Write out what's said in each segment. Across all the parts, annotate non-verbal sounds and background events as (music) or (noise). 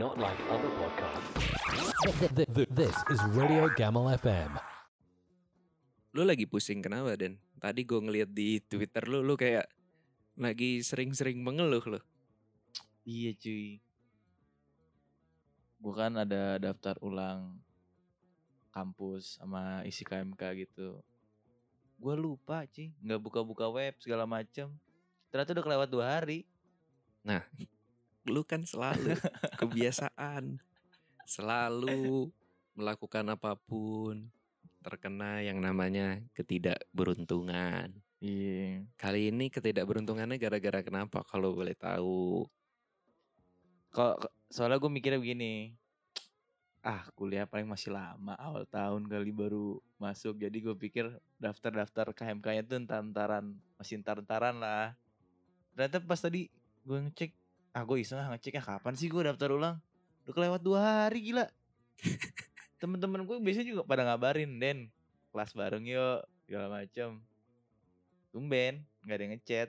not like other podcasts. This is Radio Gamal FM. Lu lagi pusing kenapa Den? Tadi gue ngeliat di Twitter lu, lu kayak lagi sering-sering mengeluh lu. Iya cuy. Bukan ada daftar ulang kampus sama isi KMK gitu. Gue lupa cuy, nggak buka-buka web segala macem. Ternyata udah kelewat dua hari. Lu kan selalu (laughs) kebiasaan. Selalu melakukan apa pun terkena yang namanya ketidakberuntungan. Iya. Kali ini ketidakberuntungannya gara-gara kenapa kalau boleh tahu? Kalau soalnya gue mikirnya begini. Ah kuliah paling masih lama awal tahun kali baru masuk. Jadi gue pikir daftar-daftar KMK-nya tuh entar-entaran. Masih entar-entaran lah. Ternyata pas tadi gue ngecek. Ah gue iseng ah ngeceknya kapan sih gue daftar ulang. Udah kelewat dua hari gila. Temen-temen gue biasanya juga pada ngabarin. Den kelas bareng yuk. Segala macem. Tumben gak ada yang ngechat.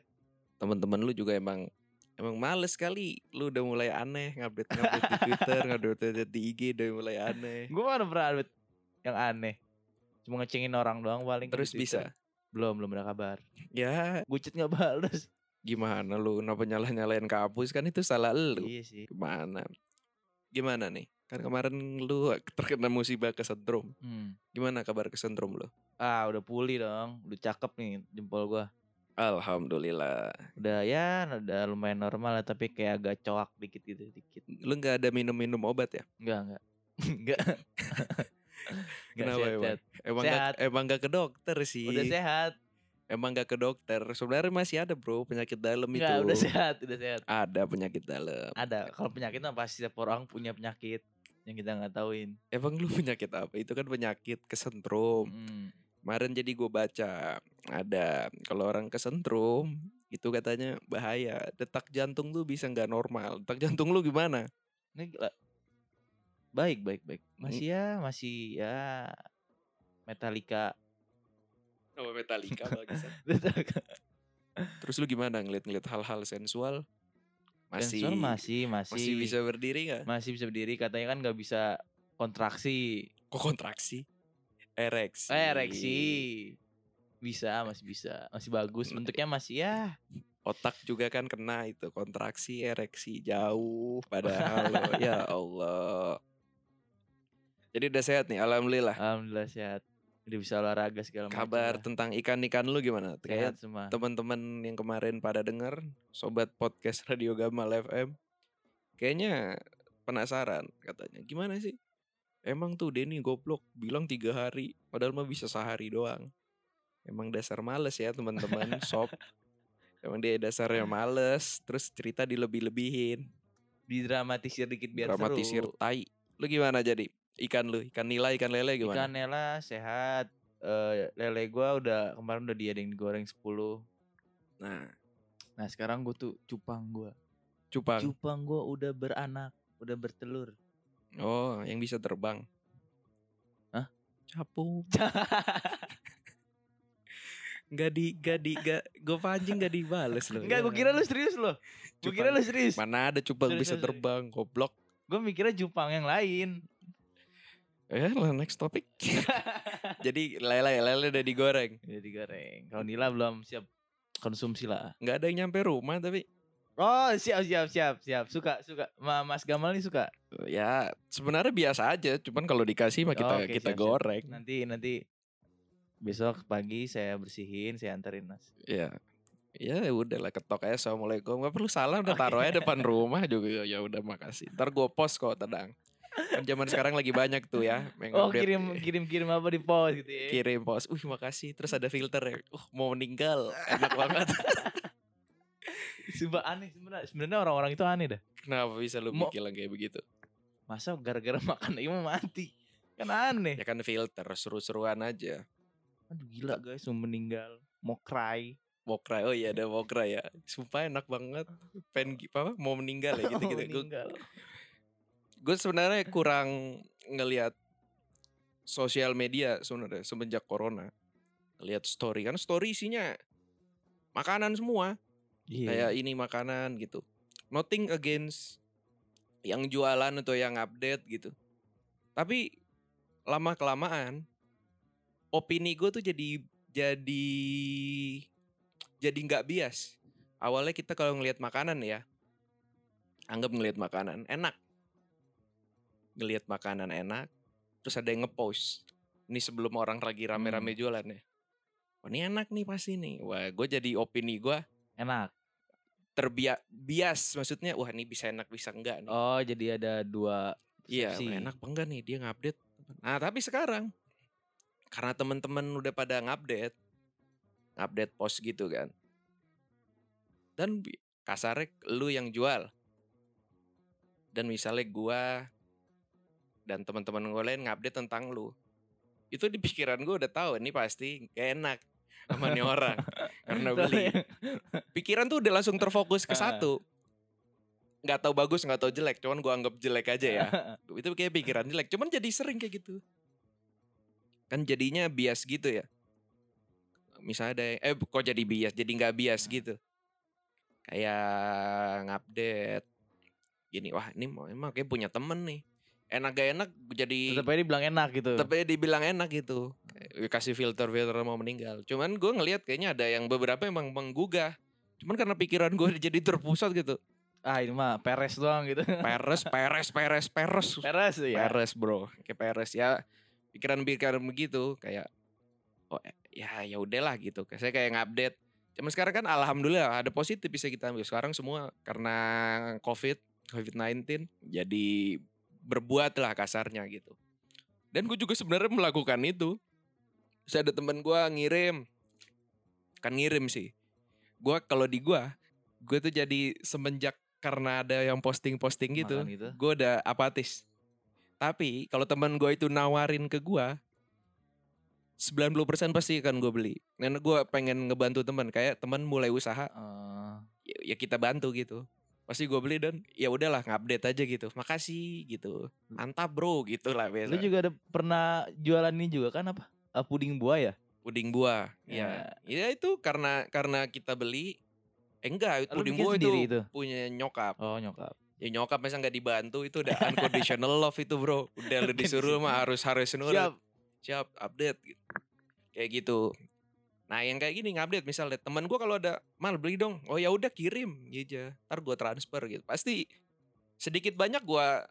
Teman-teman lu juga emang emang males kali. Lu udah mulai aneh ngupdate ngupdate di Twitter, ngupdate di IG udah mulai aneh. Gue mana pernah update yang aneh. Cuma ngecengin orang doang paling. Terus Twitter. bisa. Belum, belum ada kabar. Ya Gue chat gak balas. Gimana lu kenapa nyalah-nyalain kampus kan itu salah lu. Iya sih. Gimana? Gimana nih? Kan kemarin lu terkena musibah kesetrum. Hmm. Gimana kabar kesetrum lu? Ah udah pulih dong. Udah cakep nih jempol gue. Alhamdulillah. Udah ya udah lumayan normal lah. Tapi kayak agak coak dikit gitu. Dikit. Lu nggak ada minum-minum obat ya? Enggak. enggak. Enggak (laughs) (laughs) Kenapa sehat, emang? sehat. Emang Sehat. gak, emang gak ke dokter sih. Udah sehat. Emang gak ke dokter. Sebenarnya masih ada bro penyakit dalam itu. Udah sehat. Udah sehat. Ada penyakit dalam. Ada. Kalau penyakit mah pasti setiap orang punya penyakit. Yang kita nggak tauin. Emang lu (laughs) penyakit apa? Itu kan penyakit kesentrum. Hmm. Kemarin jadi gue baca ada kalau orang kesentrum itu katanya bahaya. Detak jantung lu bisa nggak normal. Detak jantung lu gimana? Ini gila. Baik, baik, baik. Masih ya, masih ya Metallica. Oh Metallica (laughs) Terus lu gimana ngeliat-ngeliat hal-hal sensual? Masih Sensor masih, masih, masih bisa berdiri nggak? masih bisa berdiri. Katanya kan nggak bisa kontraksi. Kok kontraksi? Ereksi. Eh, ereksi. Bisa, masih bisa. Masih bagus. Bentuknya masih ya. Otak juga kan kena itu kontraksi, ereksi jauh padahal (laughs) ya Allah. Jadi udah sehat nih, alhamdulillah. Alhamdulillah sehat. Udah bisa olahraga segala macam. Kabar lah. tentang ikan-ikan lu gimana? Kayak semua. teman-teman yang kemarin pada denger, sobat podcast Radio Gamal FM, kayaknya penasaran katanya. Gimana sih? Emang tuh Denny goblok bilang tiga hari, padahal mah bisa sehari doang. Emang dasar males ya teman-teman, (laughs) sob. Emang dia dasarnya males, terus cerita dilebih-lebihin, Didramatisir dikit biar dramatisir seru. tai. Lu gimana jadi? Ikan lu, ikan nila, ikan lele gimana? Ikan nela sehat. Eh, lele gua udah kemarin udah dia yang digoreng 10. Nah, Nah sekarang gue tuh cupang gua. cupang. Cupang gua udah beranak, udah bertelur. Oh, yang bisa terbang. Hah? Capung. (laughs) Gak di, gak di, gak, gue pancing gak dibales loh. Enggak, gue kira lu serius loh. Gue kira lu serius. Mana ada cupang Sorry, bisa sorry. terbang, goblok. Gue mikirnya cupang yang lain. Eh, lah, next topic. (laughs) Jadi lele, lele udah digoreng. Udah digoreng. Kalau Nila belum siap konsumsi lah. Nggak ada yang nyampe rumah tapi Oh siap siap siap siap. Suka suka. Ma Mas Gamal nih suka. ya sebenarnya biasa aja. Cuman kalau dikasih mah kita Oke, kita siap, siap. goreng. Nanti nanti besok pagi saya bersihin, saya anterin Mas. Ya. Ya udah lah ketok aja assalamualaikum Gak perlu salam udah taruh aja depan (laughs) rumah juga ya udah makasih ntar gue post kok tenang kan zaman sekarang lagi banyak tuh ya yang Oh update. kirim kirim kirim apa di post gitu ya. kirim post uh makasih terus ada filter ya uh mau meninggal enak banget (laughs) Sumpah aneh sebenarnya. Sebenarnya orang-orang itu aneh dah. kenapa bisa lu Mau- bilang kayak begitu Masa gara-gara (laughs) makan ini mau mati? Kan aneh. ya kan filter seru-seruan aja Aduh gila guys, mau meninggal, mau cry. Mokra oh iya ada Mokra ya sumpah enak banget (laughs) pengen apa mau meninggal ya gitu gitu gue meninggal. Gue sebenarnya kurang ngelihat sosial media sebenarnya semenjak corona lihat story kan story isinya makanan semua Iya. kayak ini makanan gitu nothing against yang jualan atau yang update gitu. Tapi lama kelamaan opini gue tuh jadi jadi jadi nggak bias. Awalnya kita kalau ngelihat makanan ya, anggap ngelihat makanan enak, ngelihat makanan enak, terus ada yang ngepost. Ini sebelum orang lagi rame-rame jualan ya. Wah ini enak nih pasti nih. Wah gue jadi opini gue Enak. terbias bias maksudnya wah ini bisa enak bisa enggak nih. Oh, jadi ada dua Iya, enak apa enggak nih dia ngupdate. Nah, tapi sekarang karena teman-teman udah pada ngupdate, ngupdate post gitu kan. Dan kasarnya lu yang jual. Dan misalnya gua dan teman-teman gue lain ngupdate tentang lu. Itu di pikiran gue udah tahu ini pasti gak enak sama nih orang (laughs) karena beli. Pikiran tuh udah langsung terfokus ke satu. Nggak tahu bagus, nggak tahu jelek, cuman gua anggap jelek aja ya. (laughs) Itu kayak pikiran jelek cuman jadi sering kayak gitu. Kan jadinya bias gitu ya. Misalnya ada yang- eh kok jadi bias jadi nggak bias gitu. Kayak ngupdate gini wah ini mau emang kayak punya temen nih enak gak enak jadi Tetap aja dibilang enak gitu. tapi dibilang enak gitu kasih filter filter mau meninggal cuman gue ngelihat kayaknya ada yang beberapa emang menggugah cuman karena pikiran gue (laughs) jadi terpusat gitu ah ini mah peres doang gitu. (laughs) peres peres peres peres peres ya. Peres bro, kayak Peres ya pikiran-pikiran begitu kayak oh eh, ya ya udahlah gitu. Kayak Saya kayak ngupdate. Cuman sekarang kan alhamdulillah ada positif bisa kita ambil. Sekarang semua karena Covid, Covid-19 jadi berbuat lah kasarnya gitu. Dan gue juga sebenarnya melakukan itu. Saya ada teman gue ngirim, kan ngirim sih. Gue kalau di gue, gue tuh jadi semenjak karena ada yang posting-posting gitu, gitu. gue udah apatis. Tapi kalau teman gue itu nawarin ke gue, 90% pasti akan gue beli. Karena gue pengen ngebantu teman, kayak teman mulai usaha, Eh, ya, ya kita bantu gitu. Pasti gue beli dan ya udahlah ngupdate aja gitu. Makasih gitu. Mantap bro gitu lah biasa. lu juga ada pernah jualan ini juga kan apa? Ah, puding buah ya? puding buah. Ya. Ya itu karena karena kita beli eh enggak, puding buah itu, itu? punya nyokap. Oh nyokap. Ya nyokap masa nggak dibantu itu udah unconditional love itu, Bro. Udah lu disuruh mah harus harus nurut. Siap. Siap, update gitu. Kayak gitu. Nah, yang kayak gini ngupdate misalnya teman gua kalau ada mal beli dong. Oh ya udah kirim gitu aja. Ntar gua transfer gitu. Pasti sedikit banyak gua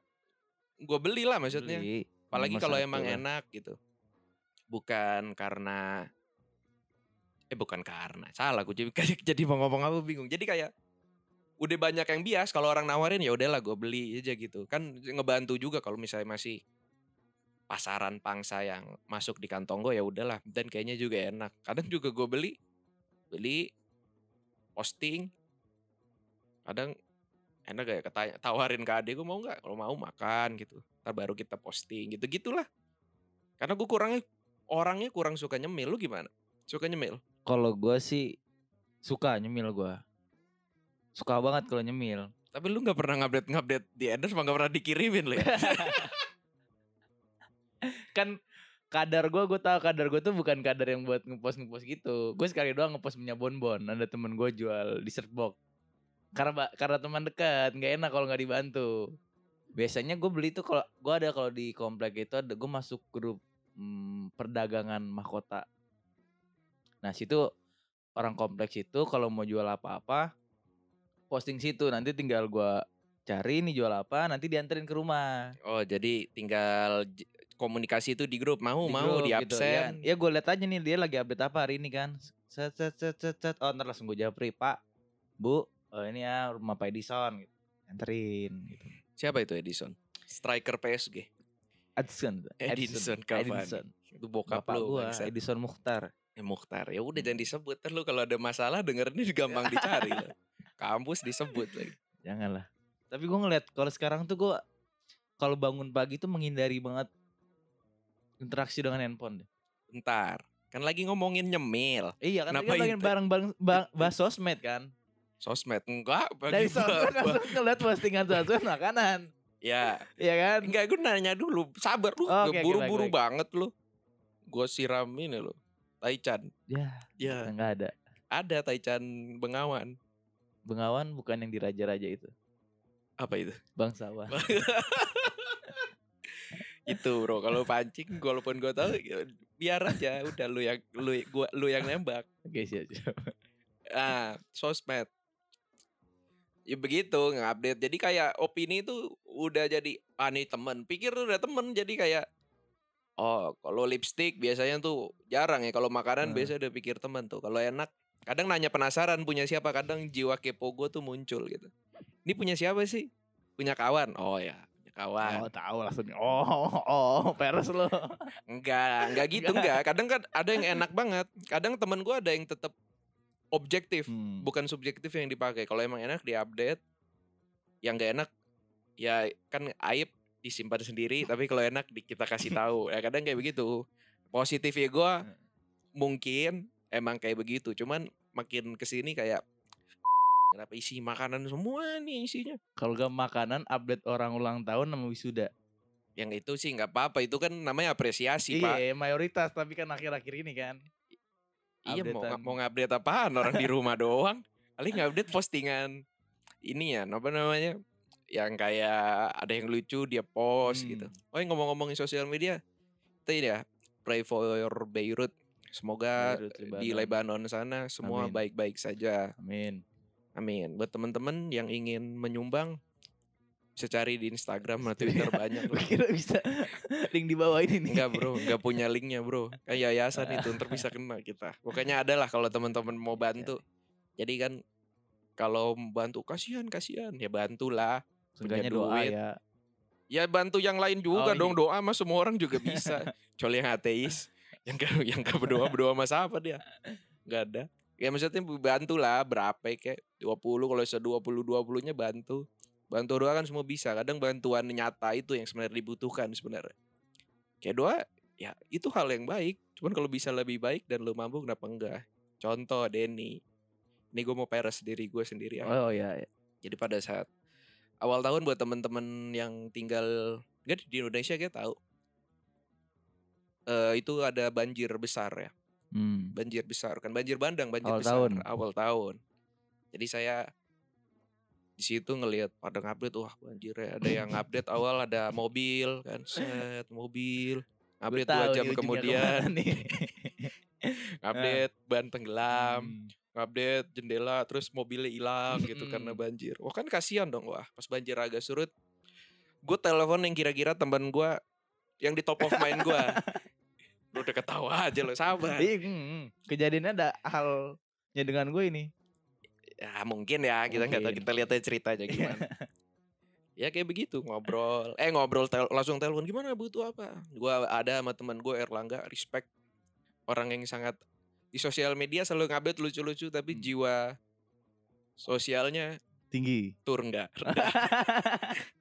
gua beli lah maksudnya. Beli. Apalagi kalau emang lah. enak gitu. Bukan karena eh bukan karena salah gue jadi (laughs) jadi mau ngomong apa bingung. Jadi kayak udah banyak yang bias kalau orang nawarin ya udahlah gue beli aja gitu. Kan ngebantu juga kalau misalnya masih pasaran pangsa yang masuk di kantong gue ya udahlah dan kayaknya juga enak. Kadang juga gue beli beli posting. Kadang enak gak ya ketanya, tawarin ke adik gue mau nggak kalau mau makan gitu. Ntar baru kita posting gitu gitulah. Karena gue kurangnya orangnya kurang suka nyemil lu gimana? Suka nyemil? Kalau gua sih suka nyemil gua. Suka banget kalau nyemil. tapi lu nggak pernah ngupdate ngupdate di endorse nggak pernah dikirimin lu ya (laughs) kan kadar gua gue tahu kadar gue tuh bukan kadar yang buat ngepost ngepost gitu. Gue sekali doang ngepost punya bonbon. Ada temen gue jual dessert box. Karena karena teman dekat. Nggak enak kalau nggak dibantu. Biasanya gue beli tuh kalau gue ada kalau di komplek itu ada gue masuk grup hmm, perdagangan mahkota. Nah situ orang kompleks itu kalau mau jual apa-apa posting situ. Nanti tinggal gua cari nih jual apa nanti dianterin ke rumah. Oh jadi tinggal komunikasi itu di grup mau di mau grup di gitu, absen. Ya, ya gue liat aja nih dia lagi update apa hari ini kan. Set set set set, set. oh ntar langsung gue japri pak bu oh, ini ya rumah Pak Edison gitu. Anterin gitu. Siapa itu Edison? Striker PSG Edison Edison Cavani. Edison. Itu bokap bapak lu gua. Edison Mukhtar. Eh, Mukhtar. Ya udah jangan disebut. Ntar lu kalau ada masalah denger ini gampang dicari lah. kampus disebut lagi. Janganlah. Tapi gue ngeliat kalau sekarang tuh gue kalau bangun pagi tuh menghindari banget interaksi dengan handphone deh. ntar kan lagi ngomongin nyemil Iya kan Kenapa lagi itu? bareng-bareng ba- bahas sosmed kan. sosmed enggak Dari bagi sosmed gua- langsung ngeliat postingan sosmed makanan. ya Iya kan? enggak gue nanya dulu sabar lu oke, oke, buru-buru baik. banget lu gue siram ini lo Taichan Ya, ya enggak ada. ada Taichan Bengawan Bengawan bukan yang di raja-raja itu. Apa itu? Bangsawan. (laughs) itu bro. Kalau pancing walaupun gue tahu ya biar aja. Udah lu yang lu gua lu yang nembak. Oke siap siap. ah sosmed. Ya begitu ngupdate jadi kayak opini itu udah jadi ah nih temen. Pikir udah temen jadi kayak oh kalau lipstick biasanya tuh jarang ya. Kalau makanan Hmm. biasa udah pikir temen tuh. Kalau enak kadang nanya penasaran punya siapa? Kadang jiwa kepo gue tuh muncul gitu. Ini punya siapa sih? Punya kawan. Oh ya kawan Oh tahu langsung. Oh oh peres lo. Enggak, enggak gitu enggak. Kadang kan ada yang enak banget. Kadang temen gua ada yang tetap objektif, Hmm. bukan subjektif yang dipakai. Kalau emang enak diupdate, yang enggak enak ya kan aib disimpan sendiri. (laughs) tapi kalau enak di- kita kasih tahu. Ya kadang kayak begitu. Positif ya gua mungkin emang kayak begitu. Cuman makin ke sini kayak kenapa isi makanan semua nih isinya. Kalau gak makanan update orang ulang tahun sama wisuda. Yang itu sih nggak apa-apa. Itu kan namanya apresiasi pak. Iya mayoritas tapi kan akhir-akhir ini kan. Iya mau mau ngupdate apaan orang di rumah doang. Paling ngupdate postingan ini ya, apa namanya? Yang kayak ada yang lucu dia post Hmm. gitu. Oh, ngomong-ngomongin sosial media. Itu ya, pray for Beirut. Semoga Beirut, di Lebanon. Sana semua baik-baik saja. Amin. Amin. Buat teman-teman yang ingin menyumbang bisa cari di Instagram atau Twitter banyak Gue (laughs) lah. kira bisa (laughs) link di bawah ini nih. Enggak bro, enggak punya linknya bro. Kayak yayasan itu ntar bisa kena kita. Pokoknya ada lah kalau teman-teman mau bantu. Jadi kan kalau bantu kasihan kasihan ya bantulah. Seenggaknya punya doa duit. ya. Ya bantu yang lain juga Oh, dong iya. doa mah semua orang juga bisa. Kecuali yang ateis. Yang gak, yang gak berdoa berdoa mas apa dia? Gak ada. Ya maksudnya bantulah berapa ya, kayak 20 kalau bisa 20 20 nya bantu. Bantu doa kan semua bisa. Kadang bantuan nyata itu yang sebenarnya dibutuhkan sebenarnya. Kayak doa ya itu hal yang baik. Cuman kalau bisa lebih baik dan lu mampu kenapa enggak? Contoh Denny. Ini gue mau peres diri gue sendiri ya. Oh iya. iya. Jadi pada saat awal tahun buat teman-teman yang tinggal enggak di Indonesia kayak tahu. Eh itu ada banjir besar ya. Hmm. Banjir besar kan banjir bandang, banjir Awal besar tahun. awal tahun. Jadi saya di situ ngelihat pada ngupdate wah banjirnya ada yang update (laughs) awal ada mobil kan set mobil update tahu dua jam kemudian nih. (laughs) update ban tenggelam Hmm. update jendela terus mobilnya hilang gitu karena Mm-mm. banjir. Wah kan kasihan dong wah pas banjir agak surut. Gue telepon yang kira-kira teman gue yang di top of mind gue. (laughs) Lu udah ketawa aja lo sabar. Iya, hmm, hmm. kejadiannya ada halnya dengan gue ini. Ya mungkin ya kita nggak tahu kita lihat aja ceritanya gimana. (laughs) ya kayak begitu ngobrol. Eh ngobrol tel- langsung telepon gimana butuh apa? Gua ada sama teman gue Erlangga respect orang yang sangat di sosial media selalu ngupdate lucu-lucu tapi Hmm. jiwa sosialnya Tinggi. tur enggak. (laughs)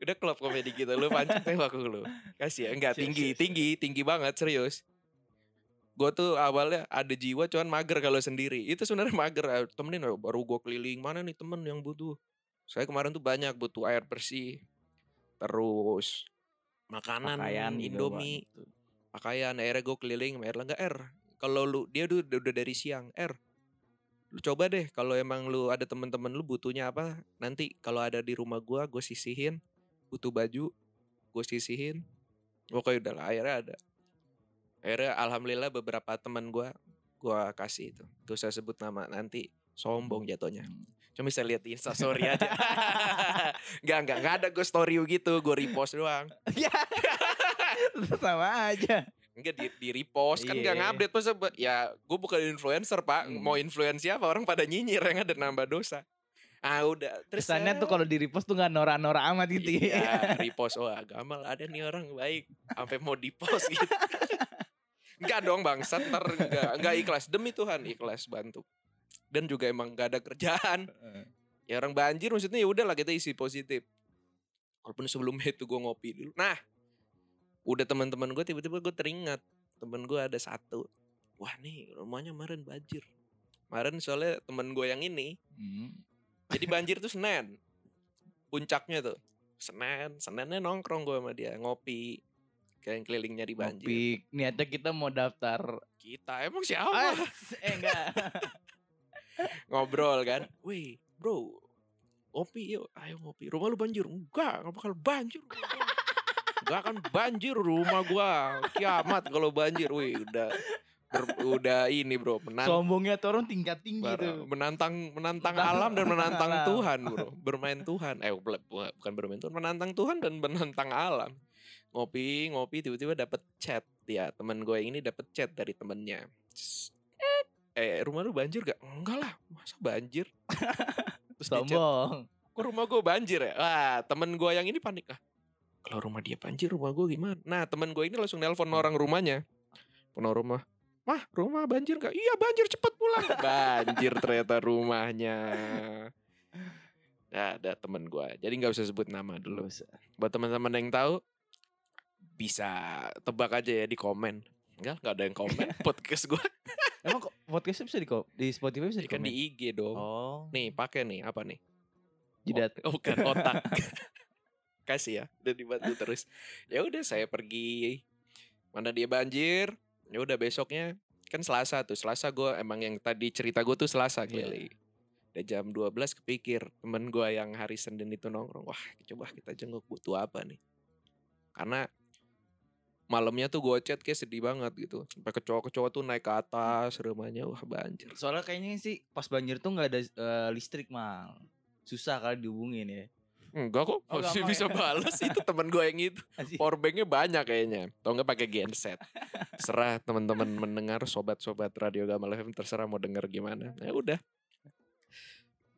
Udah klub komedi kita lu pancing tembak lu. Kasih ya enggak tinggi, tinggi, tinggi banget serius. Gue tuh awalnya ada jiwa cuman mager kalau sendiri. Itu sebenarnya mager. Ah, Temenin ah, baru gue keliling mana nih temen yang butuh. Saya kemarin tuh banyak butuh air bersih. Terus makanan Pakaian juga Indomie, tuh. pakaian akhirnya gue keliling Erlangga R kalau lu dia udah, udah dari siang R lu coba deh kalau emang lu ada temen-temen lu butuhnya apa nanti kalau ada di rumah gua gue sisihin butuh baju gue sisihin pokoknya udah lah akhirnya ada akhirnya alhamdulillah beberapa teman gua gua kasih itu gak usah sebut nama nanti sombong jatuhnya Hmm. cuma bisa lihat di instastory (laughs) aja nggak nggak nggak ada gue story gitu gue repost doang Ya. (laughs) Sama aja. Enggak di, di repost kan gak Iya. ngupdate masa ya gue bukan influencer pak Hmm. mau influence siapa orang pada nyinyir yang ada nambah dosa ah udah. Terus Kesannya ya, tuh kalau di repost tuh nggak norak-norak amat gitu ya. iya, (laughs) repost wah gamal ada nih orang baik. Sampai mau di post gitu. Enggak dong bangsat ntar enggak enggak ikhlas. Demi Tuhan ikhlas bantu. Dan juga emang gak ada kerjaan. Ya orang banjir maksudnya ya udahlah kita isi positif. Walaupun sebelumnya itu gue ngopi dulu. Nah udah teman-teman gue tiba-tiba gue teringat temen gue ada satu. Wah nih rumahnya kemarin banjir. Kemarin soalnya temen gue yang ini Hmm. Jadi banjir tuh Senin. Puncaknya tuh. Senin. Seninnya nongkrong gue sama dia ngopi. Kayak keliling nyari banjir. Ngopi. Niatnya kita mau daftar. kita emang siapa? Ah, eh enggak. (laughs) ngobrol kan. Wih bro ngopi yuk. Ayo ngopi. Rumah lu banjir? Enggak nggak bakal banjir. Rumah gua. nggak akan banjir rumah gua. Kiamat kalau banjir. Wih udah ber- udah ini bro menantang Sombongnya tuh orang tingkat tinggi tuh. menantang menantang alam dan menantang alam. Tuhan bro (laughs) bermain Tuhan eh bu- bu- bukan bermain Tuhan menantang Tuhan dan menantang alam ngopi ngopi tiba-tiba dapet chat ya teman gue yang ini dapet chat dari temennya eh rumah lu banjir gak enggak lah masa banjir terus chat Sombong. kok rumah gue banjir ya? Wah, temen gue yang ini panik ah. Kalau rumah dia banjir, rumah gue gimana? Nah, temen gue ini langsung nelpon orang rumahnya. Penuh rumah. Mah, rumah banjir gak? Iya banjir, cepet pulang. (laughs) banjir ternyata rumahnya. Nah, ada temen gue. Jadi nggak usah sebut nama dulu. Buat teman-teman yang tahu, bisa tebak aja ya di komen. Enggak, nggak ada yang komen (laughs) podcast gue. Emang kok podcastnya bisa di di Spotify bisa di Kan di IG dong. Oh. Nih, pakai nih apa nih? Jidat. Oh, bukan otak. (laughs) Kasih ya, udah dibantu terus. Ya udah saya pergi. Mana dia banjir? Ya udah besoknya kan Selasa tuh. Selasa gue emang yang tadi cerita gue tuh Selasa Iya. kali. Udah jam 12 kepikir temen gue yang hari Senin itu nongkrong. Wah coba kita jenguk butuh apa nih. Karena malamnya tuh gue chat kayak sedih banget gitu. Sampai kecoa-kecoa tuh naik ke atas rumahnya. Wah banjir. Soalnya kayaknya sih pas banjir tuh nggak ada eh, listrik mal. Susah kali dihubungin ya. Enggak kok, Oh, masih bisa ya? balas itu temen gue yang itu. (laughs) Powerbanknya banyak kayaknya. Atau enggak pakai genset. Serah teman-teman mendengar sobat-sobat Radio Gamal FM terserah mau denger gimana. Ya udah.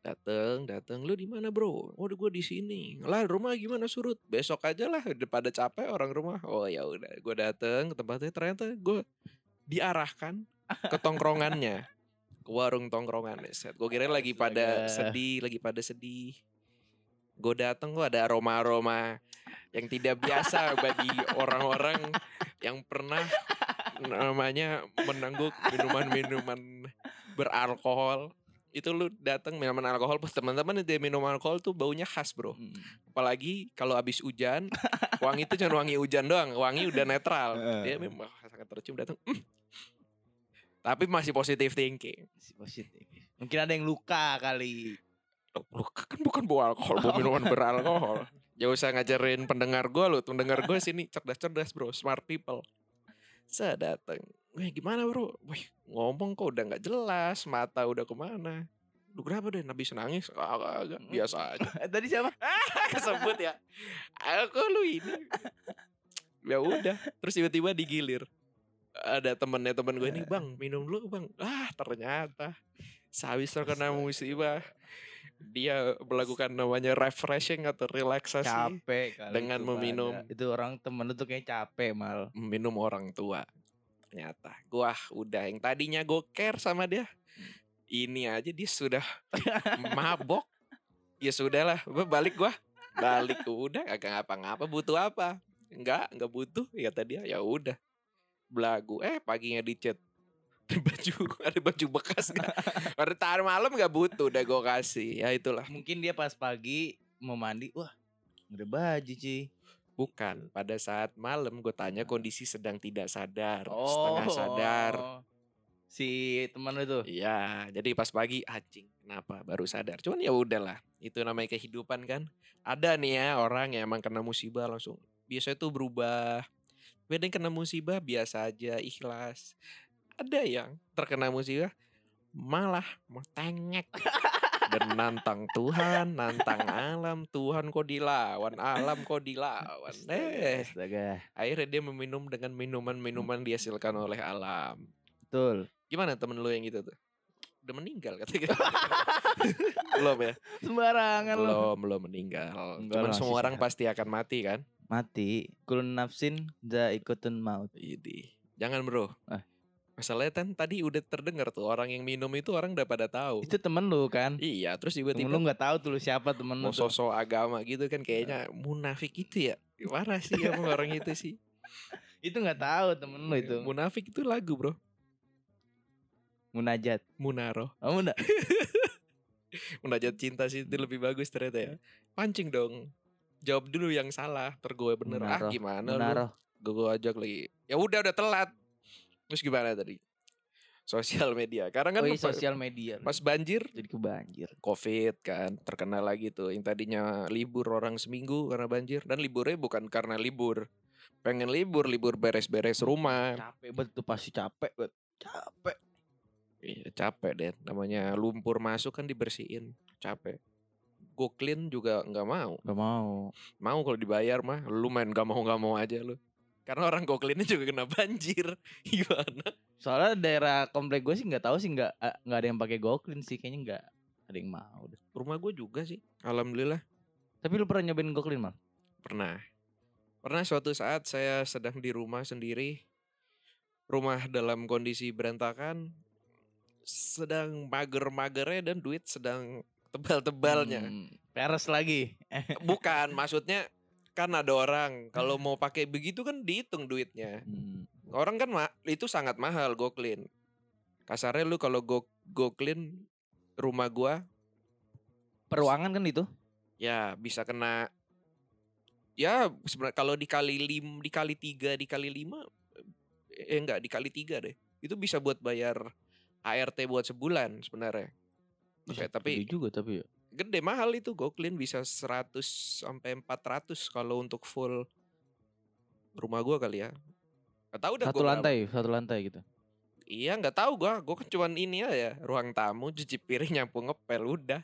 Dateng, dateng. Lu di mana bro? Oh, gue di sini. Lah rumah gimana surut? Besok aja lah. Udah pada capek orang rumah. Oh ya udah. Gue dateng ke tempatnya. Ternyata gue diarahkan ke tongkrongannya. Ke warung tongkrongan. Gue kira lagi pada sedih, lagi pada sedih. Gue dateng kok ada aroma-aroma yang tidak biasa bagi orang-orang yang pernah namanya menangguk minuman-minuman beralkohol. Itu lu datang minuman alkohol pas teman-teman dia minum alkohol tuh baunya khas, Bro. Hmm. Apalagi kalau habis hujan, wangi itu cuma wangi hujan doang, wangi udah netral. Dia memang sangat tercium datang. "Mm." Tapi masih positive thinking. Masih positif. Mungkin ada yang luka kali. Lu kan bukan bawa alkohol, bawa minuman beralkohol. (laughs) Gak usah ngajarin pendengar gue lu, pendengar gue sini cerdas-cerdas bro, smart people. Saya datang, wah gimana bro? Wih ngomong kok udah nggak jelas, mata udah ke mana? Lu kenapa deh? Habis nangis? Agak, agak biasa aja. Eh, (laughs) Tadi siapa? (laughs) Kesebut ya. Aku lu ini. Ya udah, terus tiba-tiba digilir. Ada temennya temen gue ini, bang minum dulu bang. Ah ternyata sehabis terkena musibah dia melakukan namanya refreshing atau relaksasi Capek kali Dengan itu meminum. pada. Itu orang temen lu tuh kayak capek mal. minum orang tua. Ternyata gua udah yang tadinya gue care sama dia. Ini aja dia sudah (laughs) mabok. Ya sudahlah, balik gua. Balik udah agak ngapa-ngapa butuh apa? Enggak, enggak butuh ya tadi ya udah. Belagu eh paginya dicet ada baju (laughs) ada baju bekas gak? Pada tahan malam gak butuh udah gue kasih ya itulah Mungkin dia pas pagi mau mandi, wah ada baju Ci. bukan pada saat malam gue tanya kondisi sedang tidak sadar Oh. setengah sadar Si teman tuh. Iya, jadi pas pagi anjing kenapa baru sadar. Cuman ya udahlah, itu namanya kehidupan kan. Ada nih ya orang yang emang kena musibah langsung biasanya tuh berubah. Beda yang kena musibah biasa aja, ikhlas. Ada yang terkena musibah malah mau tengek dan nantang Tuhan, nantang alam. Tuhan kok dilawan, alam kok dilawan. Eh, akhirnya dia meminum dengan minuman-minuman dihasilkan oleh alam. Betul. Gimana temen lu yang gitu tuh? Udah meninggal katanya. (laughs) belum ya? Sembarangan lu. Belum, belum meninggal. Enggak Cuman semua orang sehat. pasti akan mati kan? Mati. Kulun nafsin da ikutun maut. Idi. Jangan bro. Ah. Masalahnya kan tadi udah terdengar tuh orang yang minum itu orang udah pada tahu. Itu temen lu kan? Iya, terus tiba-tiba lu nggak tahu tuh lu siapa temen lu mau sosok agama gitu kan kayaknya munafik gitu ya. Gimana sih (laughs) emang orang itu sih? Itu nggak tahu temen lu itu. Munafik itu lagu bro. Munajat. Munaro. Oh, muna. (laughs) Munajat cinta sih itu lebih bagus ternyata ya. Pancing dong. Jawab dulu yang salah, ter gue bener. Ah Munaro. gimana lu? Munaroh. gue gue ajak lagi ya udah udah telat terus gimana tadi sosial media. Karena kan oh, iya, pa- sosial media. pas banjir jadi kebanjir. covid kan terkenal lagi tuh yang tadinya libur orang seminggu karena banjir dan liburnya bukan karena libur pengen libur libur beres-beres rumah Capek banget tuh pasti capek banget. Capek. iya capek deh namanya lumpur masuk kan dibersihin capek go clean juga nggak mau Gak mau. mau kalau dibayar mah lu main gak mau gak mau aja lu karena orang go cleannya juga kena banjir (laughs) gimana Soalnya daerah komplek gue sih nggak tahu sih nggak eh, nggak ada yang pakai goklin sih kayaknya nggak ada yang mau. deh. rumah gue juga sih alhamdulillah Tapi lu pernah nyobain goklin mal? Pernah. Pernah suatu saat saya sedang di rumah sendiri. Rumah dalam kondisi berantakan. Sedang mager-magernya dan duit sedang tebal-tebalnya. Hmm, peres lagi. Bukan, maksudnya kan ada orang kalau mau pakai begitu kan dihitung duitnya. Hmm. Orang kan ma- itu sangat mahal GoClean. Kasarnya lu kalau go GoClean rumah gua Peruangan kan itu? ya bisa kena ya sebenarnya kalau dikali lim dikali tiga dikali lima eh enggak dikali tiga deh itu bisa buat bayar ART buat sebulan sebenarnya Oke, tapi juga tapi ya. Gede mahal itu GoClean bisa 100 sampai 400 kalau untuk full rumah gua kali ya Gak tahu dah Satu gua berapa. lantai, satu lantai gitu. Iya nggak tahu gua, gua kan cuman ini aja ruang tamu cuci piring (laughs) nyapu ngepel udah.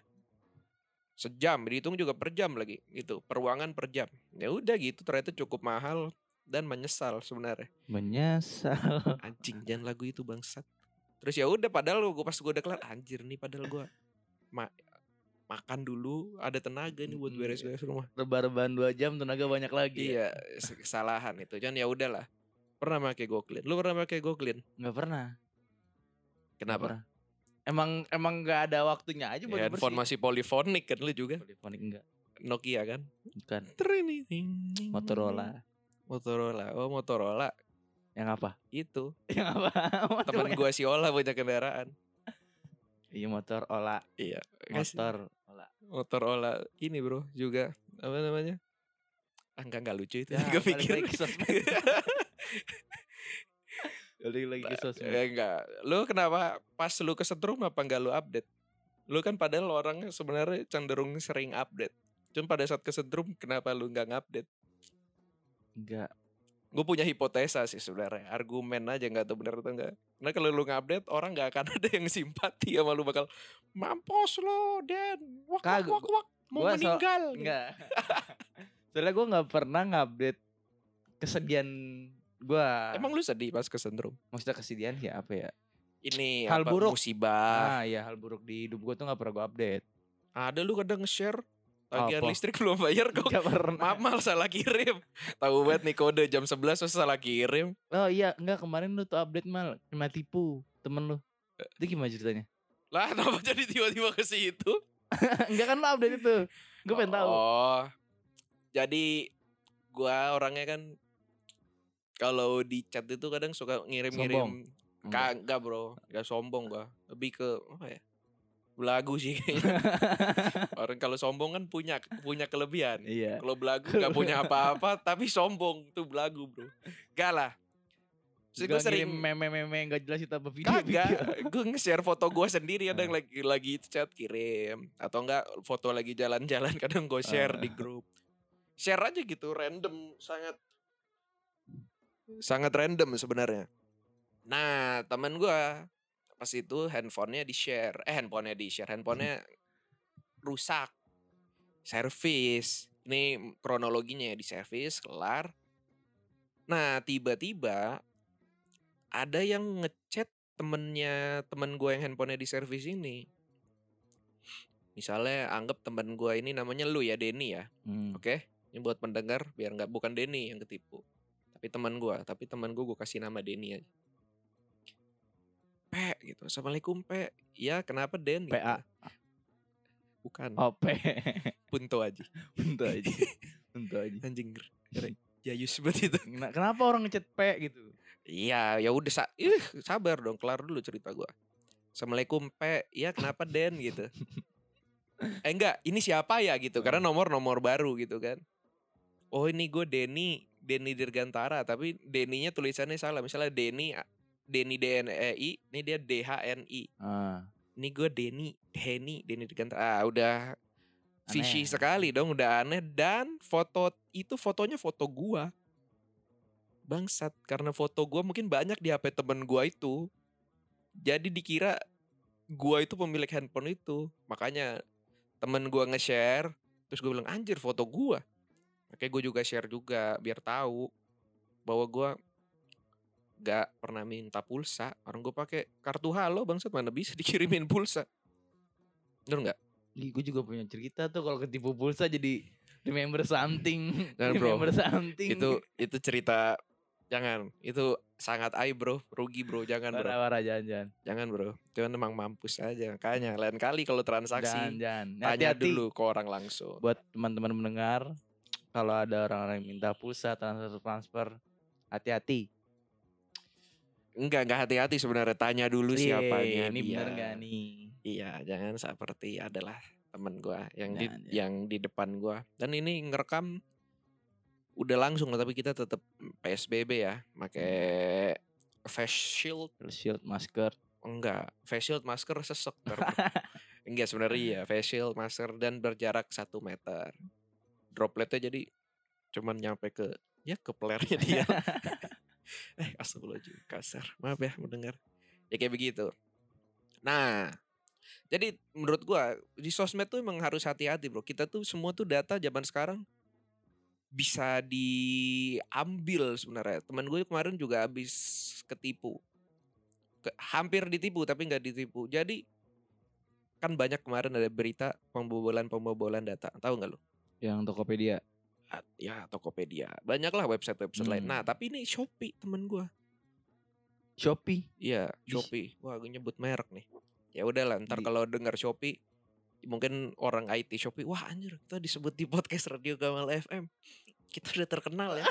Sejam dihitung juga per jam lagi gitu, peruangan per jam. Ya udah gitu ternyata cukup mahal dan menyesal sebenarnya. Menyesal. (laughs) Anjing jangan lagu itu bangsat. Terus ya udah padahal gua pas gua udah kelar anjir nih padahal gua ma- makan dulu ada tenaga nih buat beres-beres rumah. Rebar-reban dua jam tenaga banyak lagi. ya? Iya, se- kesalahan itu. Cuman ya udahlah. Pernah pakai GoClean. Lu pernah pakai GoClean? Nggak pernah. Kenapa? pernah. Emang emang nggak ada waktunya aja buat Ya, handphone masih polifonik kan lu juga. Teleponik enggak. Nokia kan? Bukan. Trini. Motorola. Motorola. Oh, Motorola. Yang apa? Itu. (laughs) Yang apa? Temen gua si Ola punya kendaraan. Iya motor olah. Iya. Motor olah. Motorola ini, Bro, juga apa namanya? Ah, enggak enggak lucu itu. Ya, gue balik pikir. lagi. (laughs) Balik lagi ke sosmed. Eh, enggak. Lu kenapa pas lu kesetrum apa enggak lu update? Lu kan padahal orangnya sebenarnya cenderung sering update. Cuma pada saat kesetrum kenapa lu enggak ngupdate? Enggak. Gue punya hipotesa sih sebenarnya. Argumen aja nggak tahu benar atau enggak. Karena kalau lu ngupdate orang nggak akan (laughs) ada yang simpati sama lu bakal mampus lo Dan. Wak wak wak wak mau gua so- meninggal. Enggak. (laughs) Soalnya gue nggak pernah ngupdate kesedihan gue. Emang lu sedih pas kesetrum? maksudnya kesedihan ya apa ya? Ini Hal apa, buruk. musibah. Ah iya hal buruk di hidup gue tuh nggak pernah gue update. Ada lu kadang nge-share tagihan Apa? listrik belum bayar kok. Gak pernah. Mamal salah kirim. Tahu banget nih kode jam 11 terus salah kirim. Oh iya enggak kemarin lu tuh update mal kena tipu temen lu. Itu gimana ceritanya? Lah kenapa jadi tiba-tiba ke situ? (laughs) enggak kan lu update itu. Gue pengen tahu. Oh. Jadi gua orangnya kan kalau di chat itu kadang suka ngirim-ngirim Enggak. kagak bro, gak sombong gua. Lebih ke apa ya? Belagu sih kayaknya. (laughs) Orang kalau sombong kan punya punya kelebihan. Iya. Kalau belagu gak punya (laughs) apa-apa tapi sombong itu belagu bro. Gak lah. Terus gue sering meme-meme gak jelas itu apa video. Kagak, (laughs) gue nge-share foto gue sendiri ada yang Ah. lagi lagi chat kirim atau enggak foto lagi jalan-jalan kadang gue share Ah. di grup. Share aja gitu random sangat sangat random sebenarnya. Nah, temen gue pas itu handphonenya di share, eh handphonenya di share, handphonenya rusak, servis. Ini kronologinya ya di servis kelar. Nah, tiba-tiba ada yang ngechat temennya temen gue yang handphonenya di servis ini. Misalnya anggap temen gue ini namanya lu ya Denny ya, Hmm. oke? Ini buat pendengar biar nggak bukan Denny yang ketipu, tapi teman gue. Tapi teman gue gue kasih nama Denny aja. Pe gitu, assalamualaikum Pe. Ya kenapa Den? Gitu. PA. Bukan, OP. Punto aja. (laughs) Bentar aja. Bentar aja. Anjing Jayus banget itu. Kena- Kenapa orang ngechat P gitu? Iya, ya udah sa ih, sabar dong, kelar dulu cerita gua. Assalamualaikum Pe, iya kenapa Den gitu. (laughs) Eh enggak, ini siapa ya gitu, karena nomor-nomor baru gitu kan. Oh ini gue Denny, Denny Dirgantara, tapi Denny-nya tulisannya salah. Misalnya Denny Denny DNEI, ini dia DHNI. Ah, Ini gue Denny, Denny, Denny Digantara. Ah, udah fishy Aneh. sekali dong, udah aneh dan foto itu fotonya foto gua. Bangsat, karena foto gua mungkin banyak di HP temen gua itu. Jadi dikira gua itu pemilik handphone itu. Makanya temen gua nge-share, terus gue bilang anjir foto gua. Makanya gue juga share juga biar tahu bahwa gua gak pernah minta pulsa. Orang gue pakai kartu halo bangsat mana bisa (laughs) dikirimin pulsa. Bener nggak? gue juga punya cerita tuh kalau ketipu pulsa jadi remember something. (laughs) Dan bro, remember something. itu itu cerita jangan itu sangat aib bro rugi bro jangan bro Parah-parah jangan-jangan. jangan bro itu kan emang mampus aja makanya lain kali kalau transaksi Jangan-jangan. tanya Hati-hati dulu ke orang langsung buat teman-teman mendengar kalau ada orang-orang yang minta pulsa transfer transfer hati-hati. Enggak enggak hati-hati sebenarnya tanya dulu Iya, siapanya Ini dia. bener gak nih? iya jangan seperti adalah temen gua yang di Jangan, jangan. yang di depan gua dan ini ngerekam udah langsung tapi kita tetap PSBB ya pakai face shield Terus shield masker. Enggak, face shield masker sesek. (laughs) Enggak sebenarnya iya, face shield masker dan berjarak satu meter. Dropletnya jadi cuman nyampe ke ya ke pelernya dia. (laughs) (laughs) eh astagfirullahaladzim kasar. Maaf ya mendengar. Ya kayak begitu. Nah, jadi menurut gua di sosmed tuh emang harus hati-hati, Bro. Kita tuh semua tuh data zaman sekarang bisa diambil sebenarnya. Teman gue kemarin juga habis ketipu ke- hampir ditipu tapi nggak ditipu. Jadi kan banyak kemarin ada berita pembobolan pembobolan data. Tahu nggak lo? Yang Tokopedia. Ya Tokopedia. Banyaklah website-website lain. Hmm. Nah tapi ini Shopee temen gua. Shopee. Iya. Shopee. Wah gue nyebut merek nih. Ya udahlah ntar kalau dengar Shopee mungkin orang IT Shopee wah anjir kita disebut di podcast Radio Gamal FM kita udah terkenal ya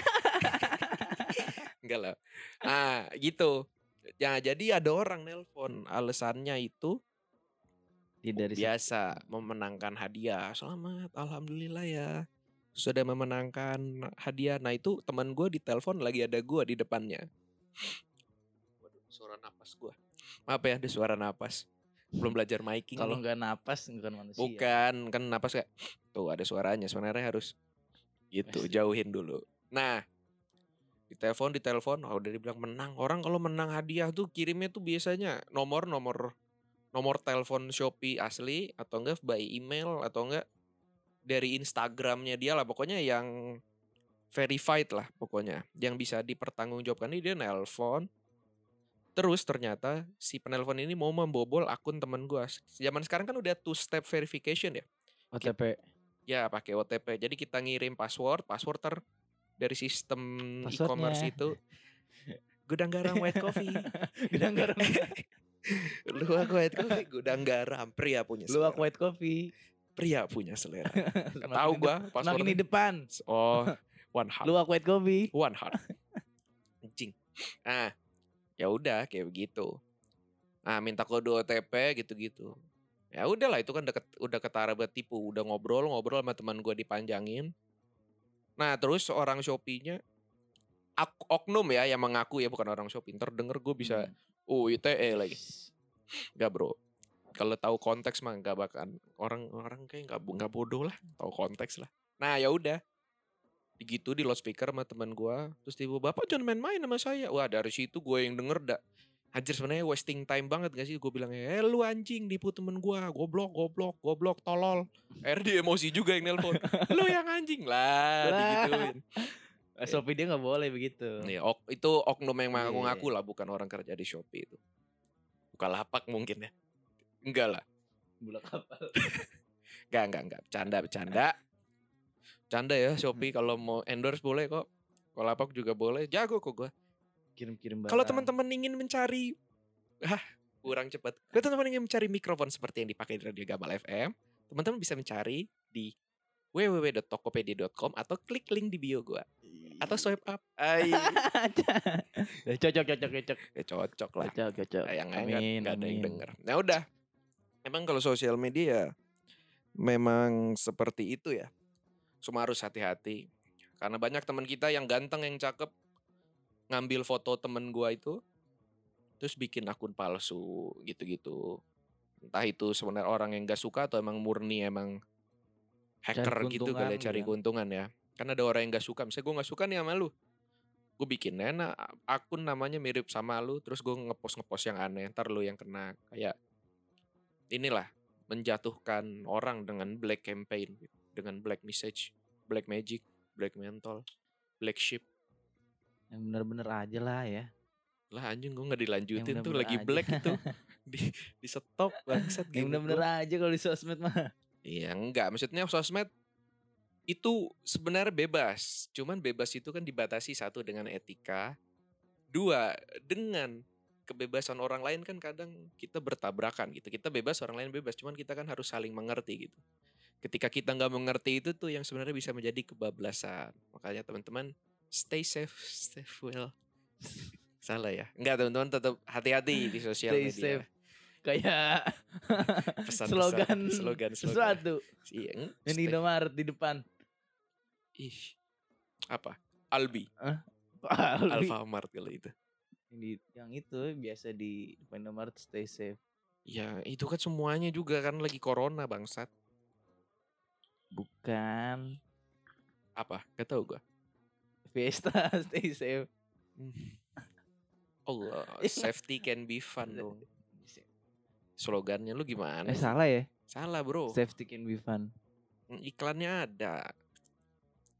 (laughs) enggak lah ah gitu ya jadi ada orang nelpon alasannya itu Tidak dari biasa memenangkan hadiah selamat alhamdulillah ya sudah memenangkan hadiah. Nah itu teman gue di telepon lagi ada gue di depannya. Waduh suara napas gue maaf ya ada suara napas. Belum belajar miking Kalau nggak napas bukan manusia. bukan kan napas kayak tuh ada suaranya sebenarnya harus gitu Pasti. jauhin dulu. Nah di telepon di telepon oh, udah dibilang menang. Orang kalau menang hadiah tuh kirimnya tuh biasanya nomor nomor nomor telepon Shopee asli atau enggak by email atau enggak dari Instagramnya dia lah pokoknya yang verified lah pokoknya yang bisa dipertanggungjawabkan ini dia nelpon. Terus ternyata si penelpon ini mau membobol akun temen gua. Zaman sekarang kan udah two step verification ya? OTP. ya pakai OTP jadi kita ngirim password password ter dari sistem e-commerce itu. (laughs) Gudang garam white coffee. (laughs) Gedang garam. (laughs) lu aku white coffee gudang garam pria punya Lu selera aku white coffee. Pria punya selera. (laughs) Semakin tahu Semakin di passwordnya. depan. oh (laughs) one heart. Lu aku white coffee. one heart. (laughs) Anjing. Ah ya udah kayak begitu. Ah minta kode OTP gitu-gitu. Ya udahlah itu kan deket, udah ketara buat tipu. Udah ngobrol ngobrol sama teman gua dipanjangin. Nah terus orang Shopee-nya ak- oknum ya yang mengaku ya bukan orang Shopee. Ntar denger gue bisa Hmm. oh ITE lagi. Gak bro kalau tahu konteks mah nggak bakal orang orang kayak nggak nggak bodoh lah tahu konteks lah. Nah ya udah. Gitu di loudspeaker sama teman gua terus tiba bapak jangan main-main sama saya. Wah dari situ gue yang denger dak Anjir sebenarnya wasting time banget gak sih? Gue bilang eh lu anjing nipu temen gua. Goblok goblok goblok tolol. Dia emosi juga yang nelpon. (laughs) Lu yang anjing. Lah digituin. (laughs) Shopee dia nggak boleh begitu. Nih, ok, itu oknum yang Iya. mengaku-ngaku lah, bukan orang kerja di Shopee itu. Bukalapak mungkin ya. Enggak lah. Bulak kapal. (laughs) Enggak, enggak, enggak. Bercanda, bercanda. Bercanda ya Shopee kalau mau endorse boleh kok. Bukalapak juga boleh. Jago kok gua. Kirim-kirim Kalau barang. teman-teman ingin mencari ah, kurang cepat. Kalau teman-teman ingin mencari mikrofon seperti yang dipakai di Radio Gamal FM, teman-teman bisa mencari di www.tokopedia.com atau klik link di bio gua atau swipe up. Ay, (laughs) cocok cocok cocok. ya cocok lah. Cocok cocok. yang Amin, nggak ada yang denger. Nah udah, emang kalau sosial media memang seperti itu ya. Cuma harus hati-hati karena banyak teman kita yang ganteng yang cakep ngambil foto temen gua itu terus bikin akun palsu gitu-gitu. Entah itu sebenarnya orang yang gak suka atau emang murni emang hacker gitu kali ya, cari gitu. keuntungan ya. Kan ada orang yang gak suka, misalnya gue gak suka nih sama lu. Gue bikin enak akun namanya mirip sama lu, terus gue ngepost-ngepost yang aneh, ntar lu yang kena. Kayak inilah, menjatuhkan orang dengan black campaign, dengan black message, black magic, black mental, black sheep. Yang bener-bener aja lah ya. Lah anjing gue gak dilanjutin tuh bener-bener lagi aja. black itu. (laughs) di, di stop bangsat Yang bener-bener aja kalau di sosmed mah. Iya enggak, maksudnya sosmed itu sebenarnya bebas. Cuman bebas itu kan dibatasi satu dengan etika, dua dengan kebebasan orang lain kan kadang kita bertabrakan gitu. Kita bebas, orang lain bebas. Cuman kita kan harus saling mengerti gitu. Ketika kita nggak mengerti itu tuh yang sebenarnya bisa menjadi kebablasan. Makanya teman-teman stay safe, stay well. (laughs) Salah ya? Enggak teman-teman tetap hati-hati di sosial Stay media. safe. Kayak (laughs) Pesan-pesan, slogan, slogan, slogan. sesuatu. Iya, eng- Yang di Indomaret di depan. Ih, apa? Albi, Alfi. Alfamart kalau itu. Yang, di, yang itu biasa di depan Indomaret stay safe. Ya itu kan semuanya juga kan lagi corona bangsat. Bukan. Apa? Gak tau gua. Fiesta (laughs) stay safe. Hmm. Allah, (laughs) Iya. safety can be fun dong. Slogannya lu gimana? Eh salah ya? Salah bro. Safety can be fun. Hmm, Iklannya ada.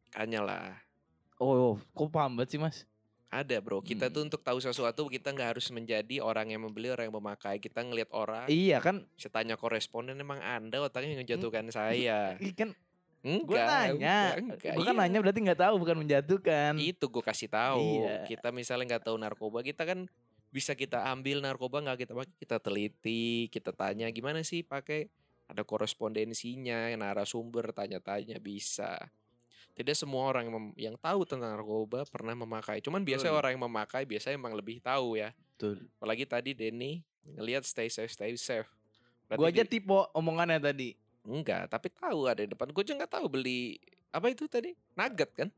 Kayaknya lah. Oh, oh, kok paham banget sih mas? Ada bro. Kita tuh Hmm. untuk tahu sesuatu kita nggak harus menjadi orang yang membeli orang yang memakai. Kita ngelihat orang. Iya kan? Saya tanya koresponden emang anda otaknya ngejatuhkan saya. Ih, kan Enggak. gue nanya. enggak, enggak, Gue kan iya. nanya berarti nggak tahu bukan menjatuhkan. itu gue kasih tahu Iya. kita misalnya nggak tahu narkoba kita kan bisa kita ambil narkoba nggak kita pakai kita teliti kita tanya gimana sih pakai ada korespondensinya narasumber tanya-tanya bisa tidak semua orang yang, mem- yang tahu tentang narkoba pernah memakai cuman biasanya Betul. orang yang memakai biasanya emang lebih tahu ya Betul. apalagi tadi Denny ngelihat stay safe stay safe Berarti Gue aja di- tipe omongannya tadi. enggak tapi tahu ada di depan gue aja nggak tahu beli apa itu tadi nugget kan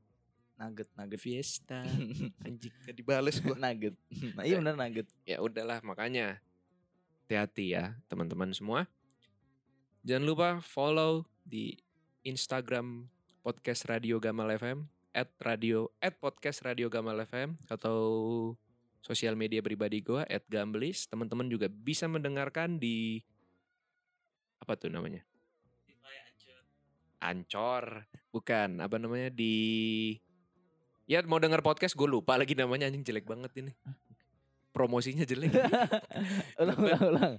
Nugget, nugget. Fiesta (laughs) anjing gak dibales gue nugget. Nah, (laughs) iya benar nugget. ya udahlah makanya hati-hati ya teman-teman semua jangan lupa follow di Instagram podcast Radio Gamal FM at radio at podcast Radio Gamal FM atau sosial media pribadi gua at Gamblis teman-teman juga bisa mendengarkan di apa tuh namanya? Ancor bukan apa namanya di ya mau denger podcast gue lupa lagi namanya anjing jelek banget ini. Promosinya jelek. (laughs) Ulang, ulang, ulang.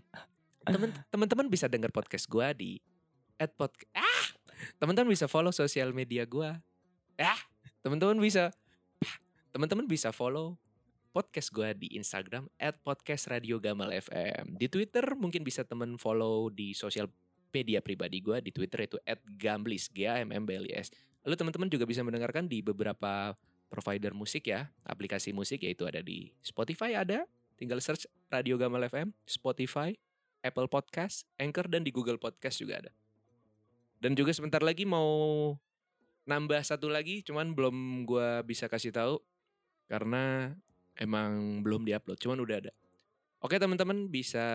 Temen- teman-teman bisa denger podcast gua di at podcast ah teman-teman bisa follow sosial media gua. Ah teman-teman bisa. Teman-teman bisa follow podcast gua di Instagram at podcast Radio Gamal FM di Twitter mungkin bisa temen follow di sosial media pribadi gua. Di Twitter itu at gamblis g a m m b l s. Lalu teman-teman juga bisa mendengarkan di beberapa provider musik ya aplikasi musik yaitu ada di Spotify ada. Tinggal search Radio Gamal FM Spotify Apple Podcast, Anchor dan di Google Podcast juga ada. Dan juga sebentar lagi mau nambah satu lagi, cuman belum gua bisa kasih tahu karena emang belum diupload, cuman udah ada. Oke teman-teman bisa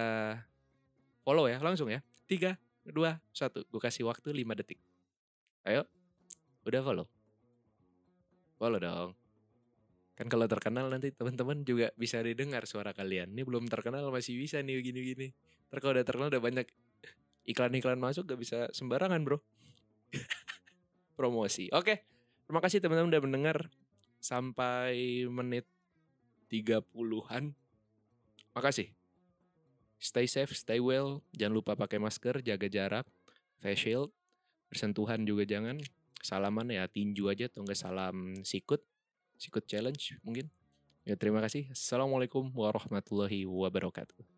follow ya langsung ya. Tiga, dua, satu. Gue kasih waktu 5 detik. Ayo, udah follow. Follow dong. Kan kalau terkenal nanti teman-teman juga bisa didengar suara kalian. Ini belum terkenal masih bisa nih gini-gini. Ntar kalau udah terkenal udah banyak iklan-iklan masuk gak bisa sembarangan bro. (laughs) Promosi. Oke. Terima kasih teman-teman udah mendengar sampai menit 30-an. Makasih. Stay safe, stay well. Jangan lupa pakai masker, jaga jarak, face shield, bersentuhan juga jangan. Salaman ya tinju aja atau enggak salam sikut. Sikut challenge mungkin. Ya terima kasih. Assalamualaikum warahmatullahi wabarakatuh.